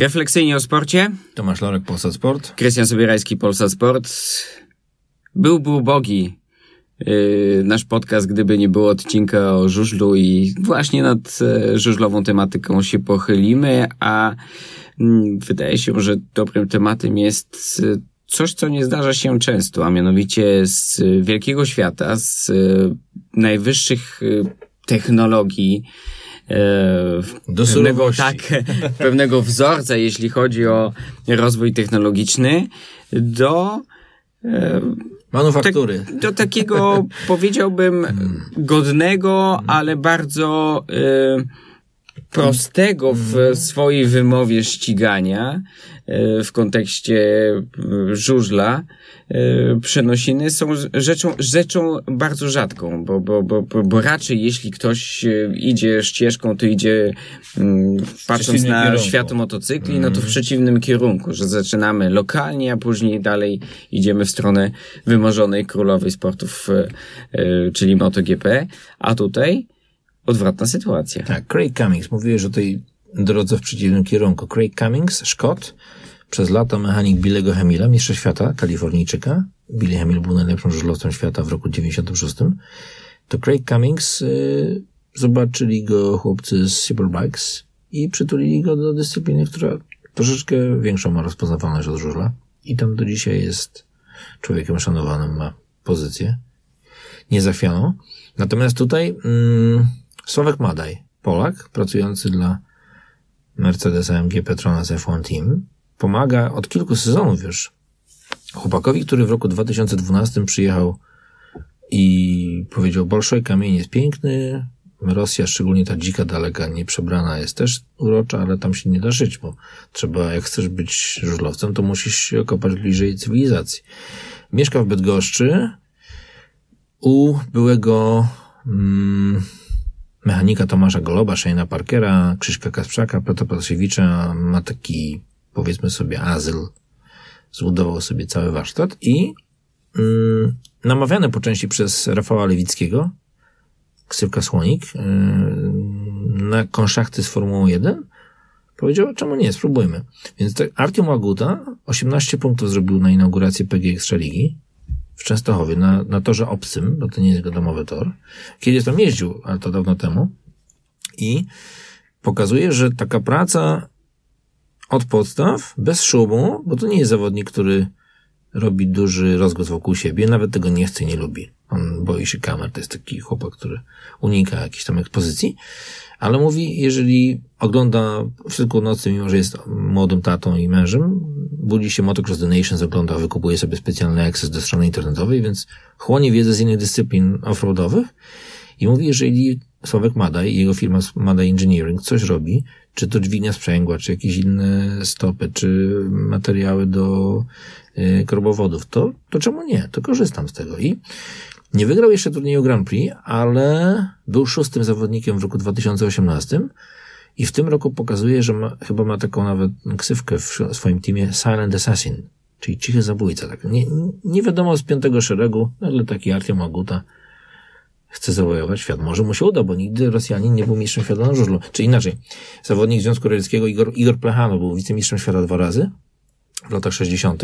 Refleksyjnie o sporcie. Tomasz Lorek, Polsat Sport. Krystian Sobierajski, Polsat Sport. Byłby ubogi yy, nasz podcast, gdyby nie było odcinka o żużlu i właśnie nad e, żużlową tematyką się pochylimy, a mm, wydaje się, że dobrym tematem jest e, coś, co nie zdarza się często, a mianowicie z wielkiego świata, z e, najwyższych e, technologii, Do pewnego, tak, pewnego wzorca, jeśli chodzi o rozwój technologiczny, do e, Manufaktury. tak, do takiego, powiedziałbym, godnego, ale bardzo e, prostego w swojej wymowie ścigania e, w kontekście e, żużla e, przenosiny są rzeczą, rzeczą bardzo rzadką, bo, bo, bo, bo, raczej jeśli ktoś idzie ścieżką, to idzie mm, patrząc na kierunku. świat motocykli, no to w przeciwnym kierunku, że zaczynamy lokalnie, a później dalej idziemy w stronę wymarzonej królowej sportów, czyli MotoGP, a tutaj odwrotna sytuacja. Tak, Craig Cummings. Mówiłeś o tej drodze w przeciwnym kierunku. Craig Cummings, Szkot, przez lata mechanik Billego Hamila, mistrza świata, Kalifornijczyka. Billy Hamil był najlepszym żużlowcem świata w roku 96. To Craig Cummings, y, zobaczyli go chłopcy z Superbikes i przytulili go do dyscypliny, która troszeczkę większą ma rozpoznawalność od żużla. I tam do dzisiaj jest człowiekiem szanowanym, ma pozycję niezachwianą. Natomiast tutaj mm, Sławek Madaj, Polak, pracujący dla Mercedes AMG Petronas F1 Team, pomaga od kilku sezonów już chłopakowi, który w roku 2012 przyjechał i powiedział, Bolszoj kamień jest piękny, Rosja, szczególnie ta dzika, daleka, nieprzebrana jest też urocza, ale tam się nie da żyć, bo trzeba, jak chcesz być żużlowcem, to musisz się okopać bliżej cywilizacji. Mieszka w Bydgoszczy, u byłego mm, mechanika Tomasza Goloba, Shane'a Parkera, Krzyśka Kasprzaka, Piotra Pasjewicza ma taki, powiedzmy sobie, azyl. Zbudował sobie cały warsztat i mm, namawiany po części przez Rafała Lewickiego, ksywka Słonik, yy, na konszachty z Formułą 1, powiedział, czemu nie, spróbujmy. Więc tak, Artiom Łaguta 18 punktów zrobił na inaugurację PG Ekstraligi w Częstochowie, na, na torze obcym, bo to nie jest jego domowy tor. Kiedyś tam jeździł, ale to dawno temu. I pokazuje, że taka praca od podstaw, bez szumu, bo to nie jest zawodnik, który robi duży rozgłos wokół siebie, nawet tego nie chce nie lubi. On boi się kamer, to jest taki chłopak, który unika jakiejś tam ekspozycji, ale mówi, jeżeli ogląda w środku nocy, mimo że jest młodym tatą i mężem, budzi się Motocross The Nations, ogląda, wykupuje sobie specjalny access do strony internetowej, więc chłonie wiedzę z innych dyscyplin offroadowych i mówi, jeżeli Sławek Madaj i jego firma Madaj Engineering coś robi, czy to dźwignia sprzęgła, czy jakieś inne stopy, czy materiały do y, korbowodów, to, to czemu nie? To korzystam z tego. I nie wygrał jeszcze turnieju Grand Prix, ale był szóstym zawodnikiem w roku 2018 i w tym roku pokazuje, że ma, chyba ma taką nawet ksywkę w swoim teamie Silent Assassin, czyli cichy zabójca. Tak. Nie, nie wiadomo z piątego szeregu, nagle taki Artiom Aguta chce zawojować świat. Może mu się uda, bo nigdy Rosjanin nie był mistrzem świata na żużlu. Czy inaczej, zawodnik Związku Radzieckiego Igor, Igor Plechanow był wicemistrzem świata dwa razy w latach 60.,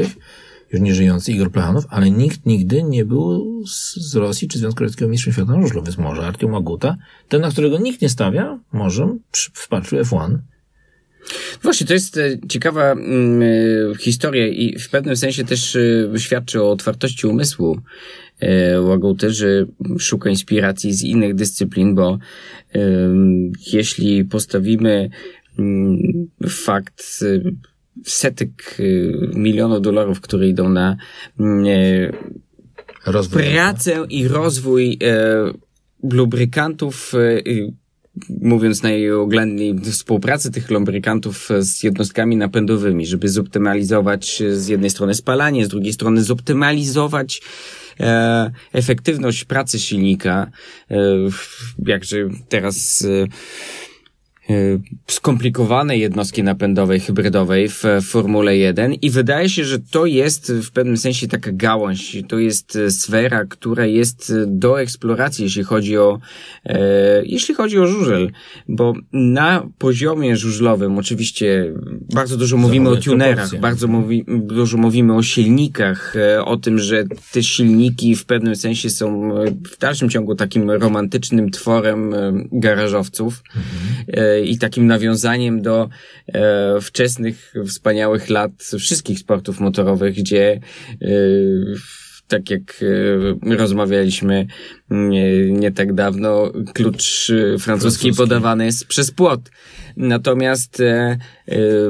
już nie żyjący Igor Plechanow, ale nikt nigdy nie był z, z Rosji czy Związku Radzieckiego mistrzem świata na żużlu, więc może Artiom Aguta, ten, na którego nikt nie stawia, może przy wsparciu F1 Właśnie, to jest e, ciekawa mm, e, historia i w pewnym sensie też e, świadczy o otwartości umysłu że szuka inspiracji z innych dyscyplin, bo jeśli postawimy mm, fakt setek milionów dolarów, które idą na mm, rozwój. pracę i rozwój lubrykantów, mówiąc najoględniej, współpracy tych lubrykantów z jednostkami napędowymi, żeby zoptymalizować e, z jednej strony spalanie, z drugiej strony zoptymalizować e, efektywność pracy silnika, e, jakże teraz skomplikowanej jednostki napędowej, hybrydowej w Formule 1 i wydaje się, że to jest w pewnym sensie taka gałąź, to jest sfera, która jest do eksploracji, jeśli chodzi o, e, jeśli chodzi o żużel, bo na poziomie żużlowym oczywiście bardzo dużo mówimy o tunerach, bardzo mówi, dużo mówimy o silnikach, o tym, że te silniki w pewnym sensie są w dalszym ciągu takim romantycznym tworem garażowców. Mhm i takim nawiązaniem do e, wczesnych, wspaniałych lat wszystkich sportów motorowych, gdzie e, tak jak e, rozmawialiśmy nie, nie tak dawno, klucz francuski, francuski podawany jest przez płot. Natomiast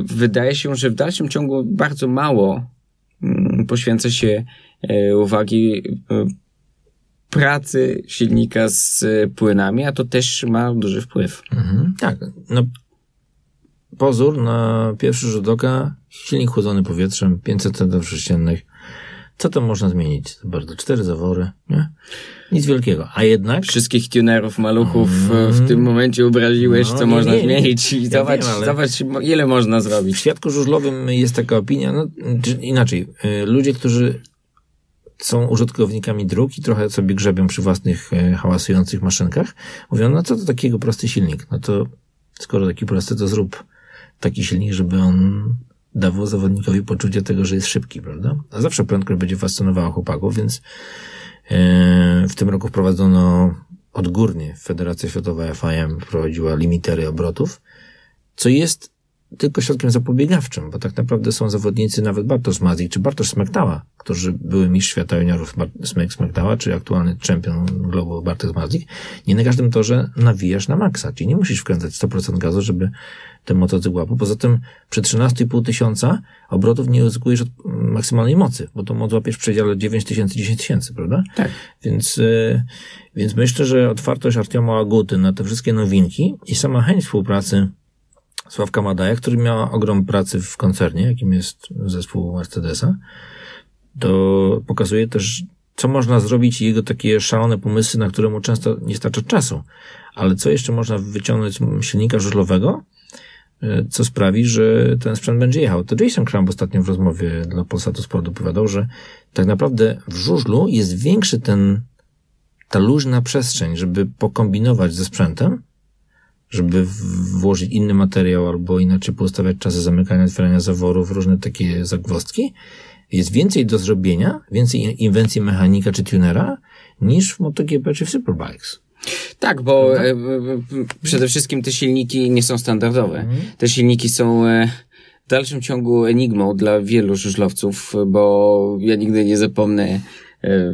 wydaje się, że w dalszym ciągu bardzo mało mm, poświęca się uwagi pracy silnika z płynami, a to też ma duży wpływ. Mhm, tak. No, pozór na pierwszy rzut oka, silnik chłodzony powietrzem, 500 cm3. Co to można zmienić? Bardzo cztery zawory, nie? Nic wielkiego. A jednak... Wszystkich tunerów, maluchów mm, w tym momencie obraziłeś, no, co nie, można nie, zmienić. I ja zobacz, wiem, zobacz, ile można zrobić. W świadku żużlowym jest taka opinia, no, inaczej. Y, ludzie, którzy są użytkownikami dróg i trochę sobie grzebią przy własnych e, hałasujących maszynkach. Mówią, no co to takiego prosty silnik? No to skoro taki prosty, to zrób taki silnik, żeby on dawał zawodnikowi poczucie tego, że jest szybki, prawda? A zawsze prędkość będzie fascynowała chłopaków, więc e, w tym roku wprowadzono odgórnie Federacja Światowa FIM wprowadziła limitery obrotów, co jest tylko środkiem zapobiegawczym, bo tak naprawdę są zawodnicy, nawet Bartosz Mazik czy Bartosz Smektała, którzy były mistrz świata juniorów Smek Smektała, czy aktualny czempion globu Bartosz Mazik. Nie na każdym torze nawijasz na maksa, czyli nie musisz wkręcać 100% gazu, żeby ten motocykl łapał. Poza tym przy 13,5 tysiąca obrotów nie uzyskujesz od maksymalnej mocy, bo to moc łapiesz w przedziale 9 tysięcy, 10 tysięcy, prawda? Tak. Więc, yy, więc myślę, że otwartość Artioma Aguty na te wszystkie nowinki i sama chęć współpracy Sławka Madaja, który miał ogrom pracy w koncernie, jakim jest zespół Mercedesa, to pokazuje też, co można zrobić i jego takie szalone pomysły, na które mu często nie starcza czasu. Ale co jeszcze można wyciągnąć z silnika żużlowego, e, co sprawi, że ten sprzęt będzie jechał. To Jason Crumb ostatnio w rozmowie dla Polsatu Sport opowiadał, że tak naprawdę w żużlu jest większy ten, ta luźna przestrzeń, żeby pokombinować ze sprzętem, żeby włożyć inny materiał albo inaczej postawiać czasy zamykania, otwierania zaworów, różne takie zagwozdki, jest więcej do zrobienia, więcej inwencji mechanika czy tunera niż w MotoGP czy w Superbikes. Tak, bo e, przede wszystkim te silniki nie są standardowe. Mhm. Te silniki są e, w dalszym ciągu enigmą dla wielu żużlowców, bo ja nigdy nie zapomnę e,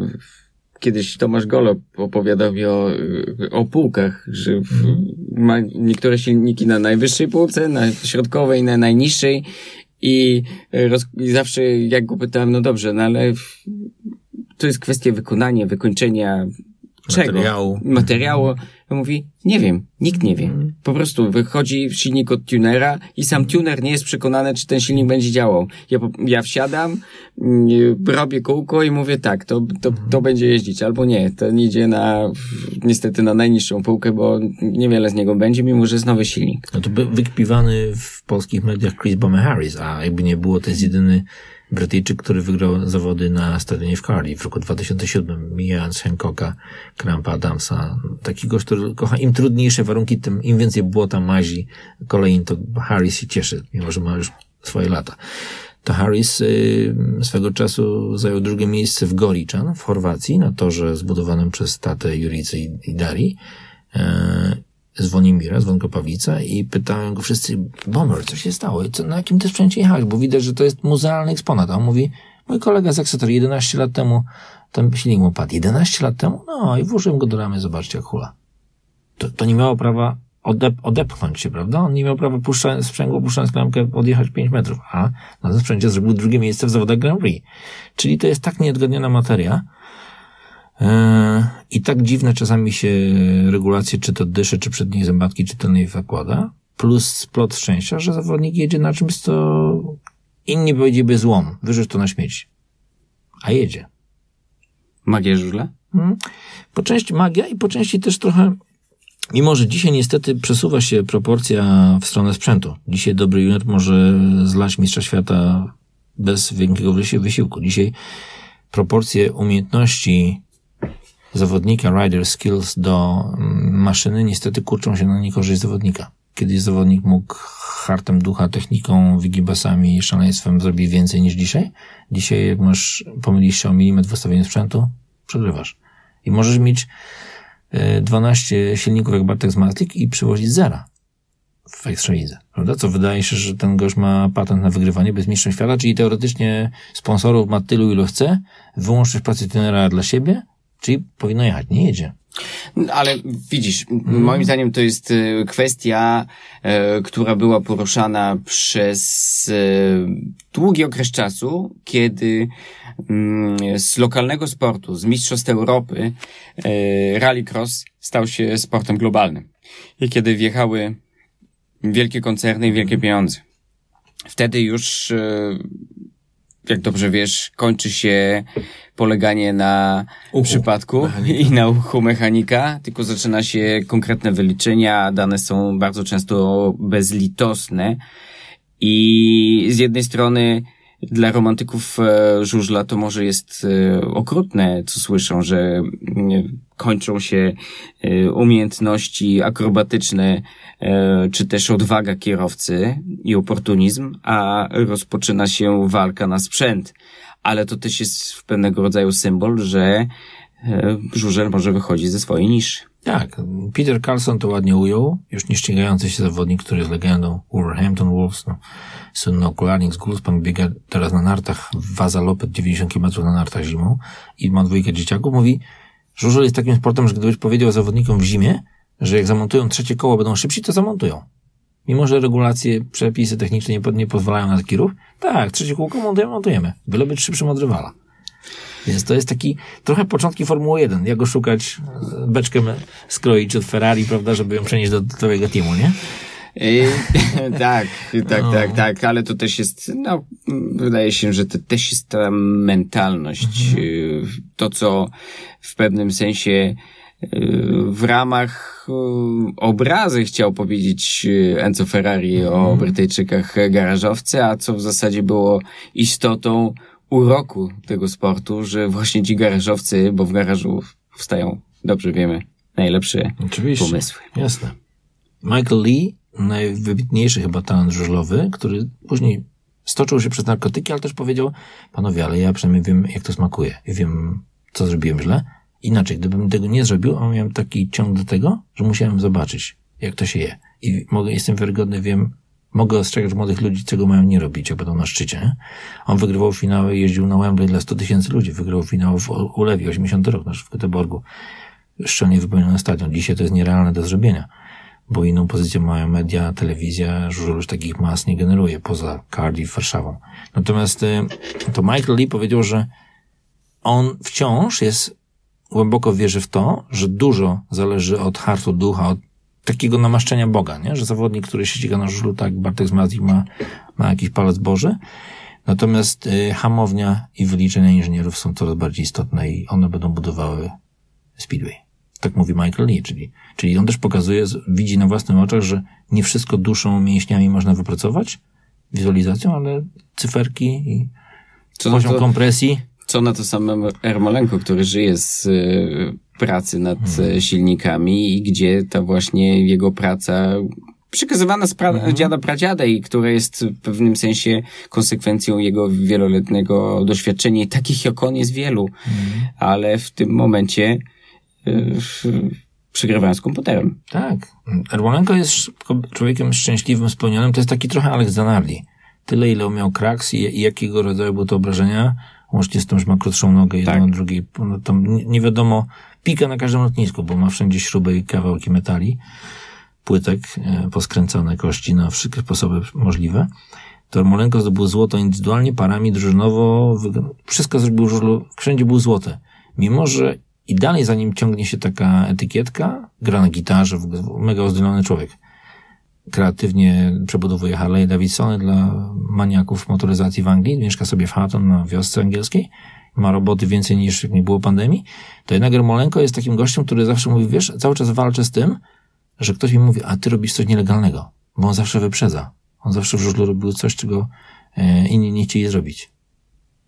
kiedyś Tomasz Golo opowiadał mi o, o półkach, że ma niektóre silniki na najwyższej półce, na środkowej, na najniższej i, roz, i zawsze jak go pytałem, no dobrze, no ale to jest kwestia wykonania, wykończenia czego? Materiału. Materiału. Mówi, nie wiem, nikt nie wie. Mhm. Po prostu wychodzi silnik od tunera i sam tuner nie jest przekonany, czy ten silnik będzie działał. Ja, ja wsiadam, mm, robię kółko i mówię tak, to, to, to mhm. będzie jeździć, albo nie. Ten idzie na, niestety na najniższą półkę, bo niewiele z niego będzie, mimo że jest nowy silnik. No to by wykpiwany w polskich mediach Chris Bowman Harris, a jakby nie było, to jest jedyny Brytyjczyk, który wygrał zawody na stadionie w Cardiff w roku 2007, mijając Hancocka, Krampa Adamsa. Taki gość, który kocha im trudniejsze warunki, tym im więcej błota, mazi, kolejn, to Harris się cieszy, mimo że ma już swoje lata. To Harris y, swego czasu zajął drugie miejsce w Goriczan w Chorwacji, na torze zbudowanym przez tatę Juricy i, Dari. Y, z Wonimira, z Wąkopawica i pytałem go wszyscy, Bomber, co się stało? Co, na jakim ty sprzęcie jechałeś? Bo widać, że to jest muzealny eksponat. A on mówi, mój kolega z Exeter 11 lat temu, ten silnik mu padł. 11 lat temu? No i włożyłem go do ramy, zobaczcie jak hula. To, to nie miało prawa odep odepchnąć się, prawda? On nie miał prawa puszczając sprzęgło, puszczając klamkę, odjechać 5 metrów, a na tym sprzęcie zrobił drugie miejsce w zawodach Grand Prix. Czyli to jest tak nieodgadniona materia, I tak dziwne czasami się regulacje, czy to dysze, czy przedniej zębatki, czy tylnej zakłada. Plus splot szczęścia, że zawodnik jedzie na czymś, co inni powiedzieliby złom. Wyrzuć to na śmieci. A jedzie. Magia żużla? Hmm. Po części magia i po części też trochę Mimo, że dzisiaj niestety przesuwa się proporcja w stronę sprzętu. Dzisiaj dobry junior może zlać mistrza świata bez większego wysiłku. Dzisiaj proporcje umiejętności zawodnika, rider skills do mm, maszyny niestety kurczą się na niekorzyść zawodnika. Kiedyś zawodnik mógł hartem ducha, techniką, wygibasami, szaleństwem zrobić więcej niż dzisiaj. Dzisiaj jak masz, pomylisz się o milimetr w ustawieniu sprzętu, przegrywasz. I możesz mieć 12 e, silników jak Bartek z Matic i przywozić zera w Ekstralidze, prawda? Co wydaje się, że ten gość ma patent na wygrywanie bez mistrzem świata, czyli teoretycznie sponsorów ma tylu, ilu chce, wyłączyć pracę trenera dla siebie, czyli powinno jechać, nie jedzie. Ale widzisz, mm. moim zdaniem to jest e, kwestia, e, która była poruszana przez e, długi okres czasu, kiedy mm, z lokalnego sportu, z Mistrzostw Europy, rallycross stał się sportem globalnym. I kiedy wjechały wielkie koncerny i wielkie pieniądze. Wtedy już jak dobrze wiesz, kończy się poleganie na uchu przypadku mechanika. i na uchu mechanika, tylko zaczyna się konkretne wyliczenia, dane są bardzo często bezlitosne i z jednej strony dla romantyków e, żużla to może jest e, okrutne, co słyszą, że kończą się e, umiejętności akrobatyczne, czy też odwaga kierowcy i oportunizm, a rozpoczyna się walka na sprzęt. Ale to też jest pewnego rodzaju symbol, że żużel może wychodzić ze swojej niszy. Tak, Peter Carlson to ładnie ujął, już nie ścigający się zawodnik, który jest legendą Wolverhampton Wolves, no, słynny okularnik z Gulspan biega teraz na nartach, waza Lopet 90 km na nartach zimą i ma dwójkę dzieciaków, mówi, żużel jest takim sportem, że gdybyś powiedział zawodnikom w zimie, że jak zamontują trzecie koło będą szybsi, to zamontują. Mimo, że regulacje, przepisy techniczne nie, nie pozwalają na taki ruch, tak, trzecie kółko montujemy, montujemy. Byle być szybszym od rywala. Więc to jest taki trochę początki Formuły 1. Jak go szukać, beczkę skroić od Ferrari, prawda, żeby ją przenieść do, do twojego teamu, nie? I, tak, tak, no. tak, tak, ale to też jest, no, wydaje się, że to też jest ta mentalność. Mhm. Y, to, co w pewnym sensie y, w ramach y, obrazy chciał powiedzieć Enzo Ferrari mhm. o Brytyjczykach garażowcy, a co w zasadzie było istotą uroku tego sportu, że właśnie ci garażowcy, bo w garażu wstają, dobrze wiemy, najlepsze Oczywiście. pomysły. Jasne. Michael Lee, najwybitniejszy chyba talent żużlowy, który później stoczył się przez narkotyki, ale też powiedział, panowie, ale ja przynajmniej wiem, jak to smakuje i wiem, co zrobiłem źle. Inaczej, gdybym tego nie zrobił, a miałem taki ciąg do tego, że musiałem zobaczyć, jak to się je. I mogę, jestem wiarygodny, wiem, Mogę ostrzegać młodych ludzi, czego mają nie robić, jak będą na szczycie. On wygrywał finały, jeździł na Wembley dla 100 tysięcy ludzi. Wygrywał finał w Ulewie, 80 rok, nasz w Göteborgu. Szczelnie wypełniony stadion. Dzisiaj to jest nierealne do zrobienia, bo inną pozycję mają media, telewizja, żużel już takich mas nie generuje, poza Cardiff, Warszawą. Natomiast y, to Michael Lee powiedział, że on wciąż jest głęboko wierzy w to, że dużo zależy od hartu ducha, od takiego namaszczenia Boga, nie? że zawodnik, który się ściga na żużlu, tak Bartek z Mazik ma, ma jakiś palec Boży, natomiast y, hamownia i wyliczenia inżynierów są coraz bardziej istotne i one będą budowały Speedway. Tak mówi Michael Lee, czyli, czyli on też pokazuje, widzi na własnych oczach, że nie wszystko duszą, mięśniami można wypracować, wizualizacją, ale cyferki i co poziom to, kompresji. Co na to samym Ermolenko, który żyje z y, pracy nad hmm. silnikami i gdzie ta właśnie jego praca przekazywana z pra- mhm. dziada pradziada i która jest w pewnym sensie konsekwencją jego wieloletniego doświadczenia i takich jak on jest wielu, mhm. ale w tym momencie y, z komputerem. Tak. Ermolenko jest człowiekiem szczęśliwym, spełnionym. To jest taki trochę Alex Zanardi. Tyle, ile miał kraks i, i jakiego rodzaju były to obrażenia, łącznie z tym, że ma krótszą nogę jedną tak. drugiej. No, tam nie wiadomo, pika na każdym lotnisku, bo ma wszędzie śruby i kawałki metali, płytek, e, poskręcane kości na wszystkie sposoby możliwe. To Ermolenko zdobył złoto indywidualnie, parami, drużynowo, wszystko zrobił wszędzie był złoty. Mimo, że i dalej za nim ciągnie się taka etykietka, gra na gitarze, mega uzdolniony człowiek. Kreatywnie przebudowuje Harley Davidsony dla maniaków motoryzacji w Anglii, mieszka sobie w Hatton na wiosce angielskiej ma roboty więcej niż jak nie było pandemii, to jednak Ermolenko jest takim gościem, który zawsze mówi, wiesz, cały czas walczę z tym, że ktoś mi mówi, a ty robisz coś nielegalnego, bo on zawsze wyprzedza. On zawsze w żużlu robił coś, czego e, inni nie chcieli zrobić.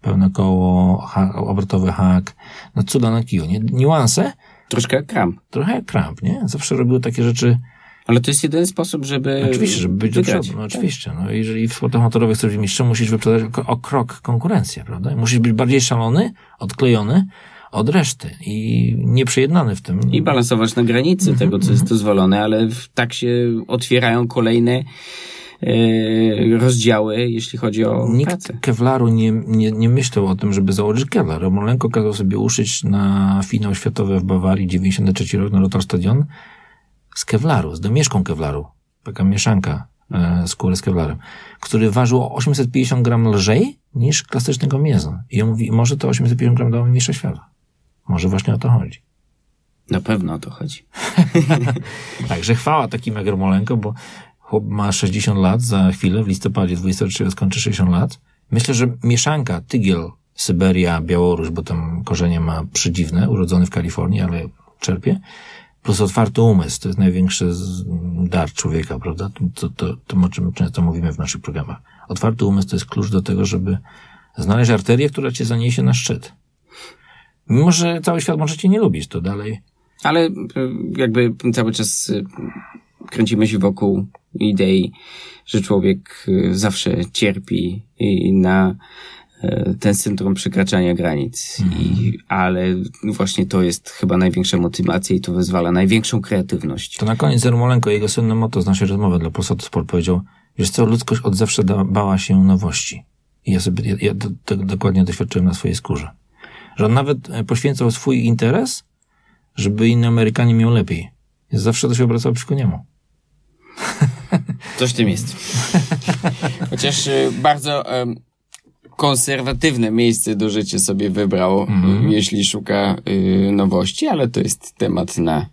Pełne koło, ha, obrotowy hak, no cuda na kiju, nie? Niuanse, Troszkę kram. trochę jak Trump, nie? Zawsze robił takie rzeczy, Ale to jest jedyny sposób, żeby oczywiście, żeby być do wygrać. przodu, no oczywiście. No, jeżeli w sportach motorowych chcesz być mistrzem, musisz wyprzedzać o, o krok konkurencję, prawda? Musisz być bardziej szalony, odklejony od reszty i nieprzejednany w tym. I balansować na granicy Mhm, tego, co jest dozwolone, ale tak się otwierają kolejne e, rozdziały, jeśli chodzi o Nikt pracę. Kevlaru nie, nie, nie myślał o tym, żeby założyć Kevlar. Romolenko kazał sobie uszyć na finał światowy w Bawarii 93 rok na Lotar Stadion z Kevlaru, z domieszką Kevlaru. Taka mieszanka e, skóry z Kevlarem, który ważył o 850 gram lżej niż klasyczny kombinezon. I on mówi, może to 850 gram dało mi mistrza świata. Może właśnie o to chodzi. Na pewno o to chodzi. Także chwała takim jak Romolenko, bo chłop ma 60 lat, za chwilę w listopadzie 23 skończy 60 lat. Myślę, że mieszanka Tygiel, Syberia, Białoruś, bo tam korzenie ma przedziwne, urodzony w Kalifornii, ale czerpie, plus otwarty umysł, to jest największy dar człowieka, prawda? To, to, to, o czym często mówimy w naszych programach. Otwarty umysł to jest klucz do tego, żeby znaleźć arterię, która cię zaniesie na szczyt. Mimo, że cały świat może cię nie lubić, to dalej Ale e, jakby cały czas e, kręcimy się wokół idei, że człowiek e, zawsze cierpi i na ten syndrom przekraczania granic. I, ale właśnie to jest chyba największa motywacja i to wyzwala największą kreatywność. To na koniec Ermolenko, jego słynne motto z naszej rozmowy dla Polsatu Sport powiedział, wiesz co, ludzkość od zawsze da, bała się nowości. I ja sobie, ja, ja do, dokładnie doświadczyłem na swojej skórze. Że on nawet e, poświęcał swój interes, żeby inni Amerykanie miał lepiej. Ja zawsze to się obracało przeciwko niemu. Coś w tym jest. Chociaż y, bardzo em, konserwatywne miejsce do życia sobie wybrał, Mhm. y, jeśli szuka y, nowości, ale to jest temat na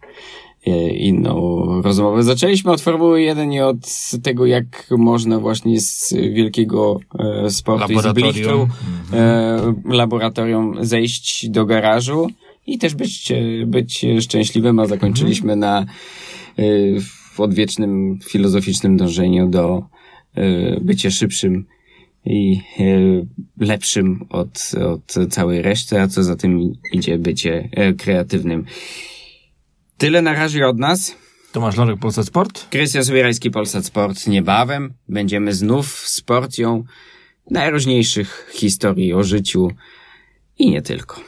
y, inną rozmowę. Zaczęliśmy od Formuły 1 i od tego, jak można właśnie z wielkiego e, sportu i z Laboratorium. blichtru e, laboratorium zejść do garażu i też być, e, być szczęśliwym, a zakończyliśmy na e, odwiecznym filozoficznym dążeniu do e, bycia szybszym i e, lepszym od, od całej reszty, a co za tym idzie bycie e, kreatywnym. Tyle na razie od nas. Tomasz Lorek, Polsat Sport. Krystian Sobierajski, Polsat Sport. Niebawem będziemy znów z porcją najróżniejszych historii o życiu i nie tylko.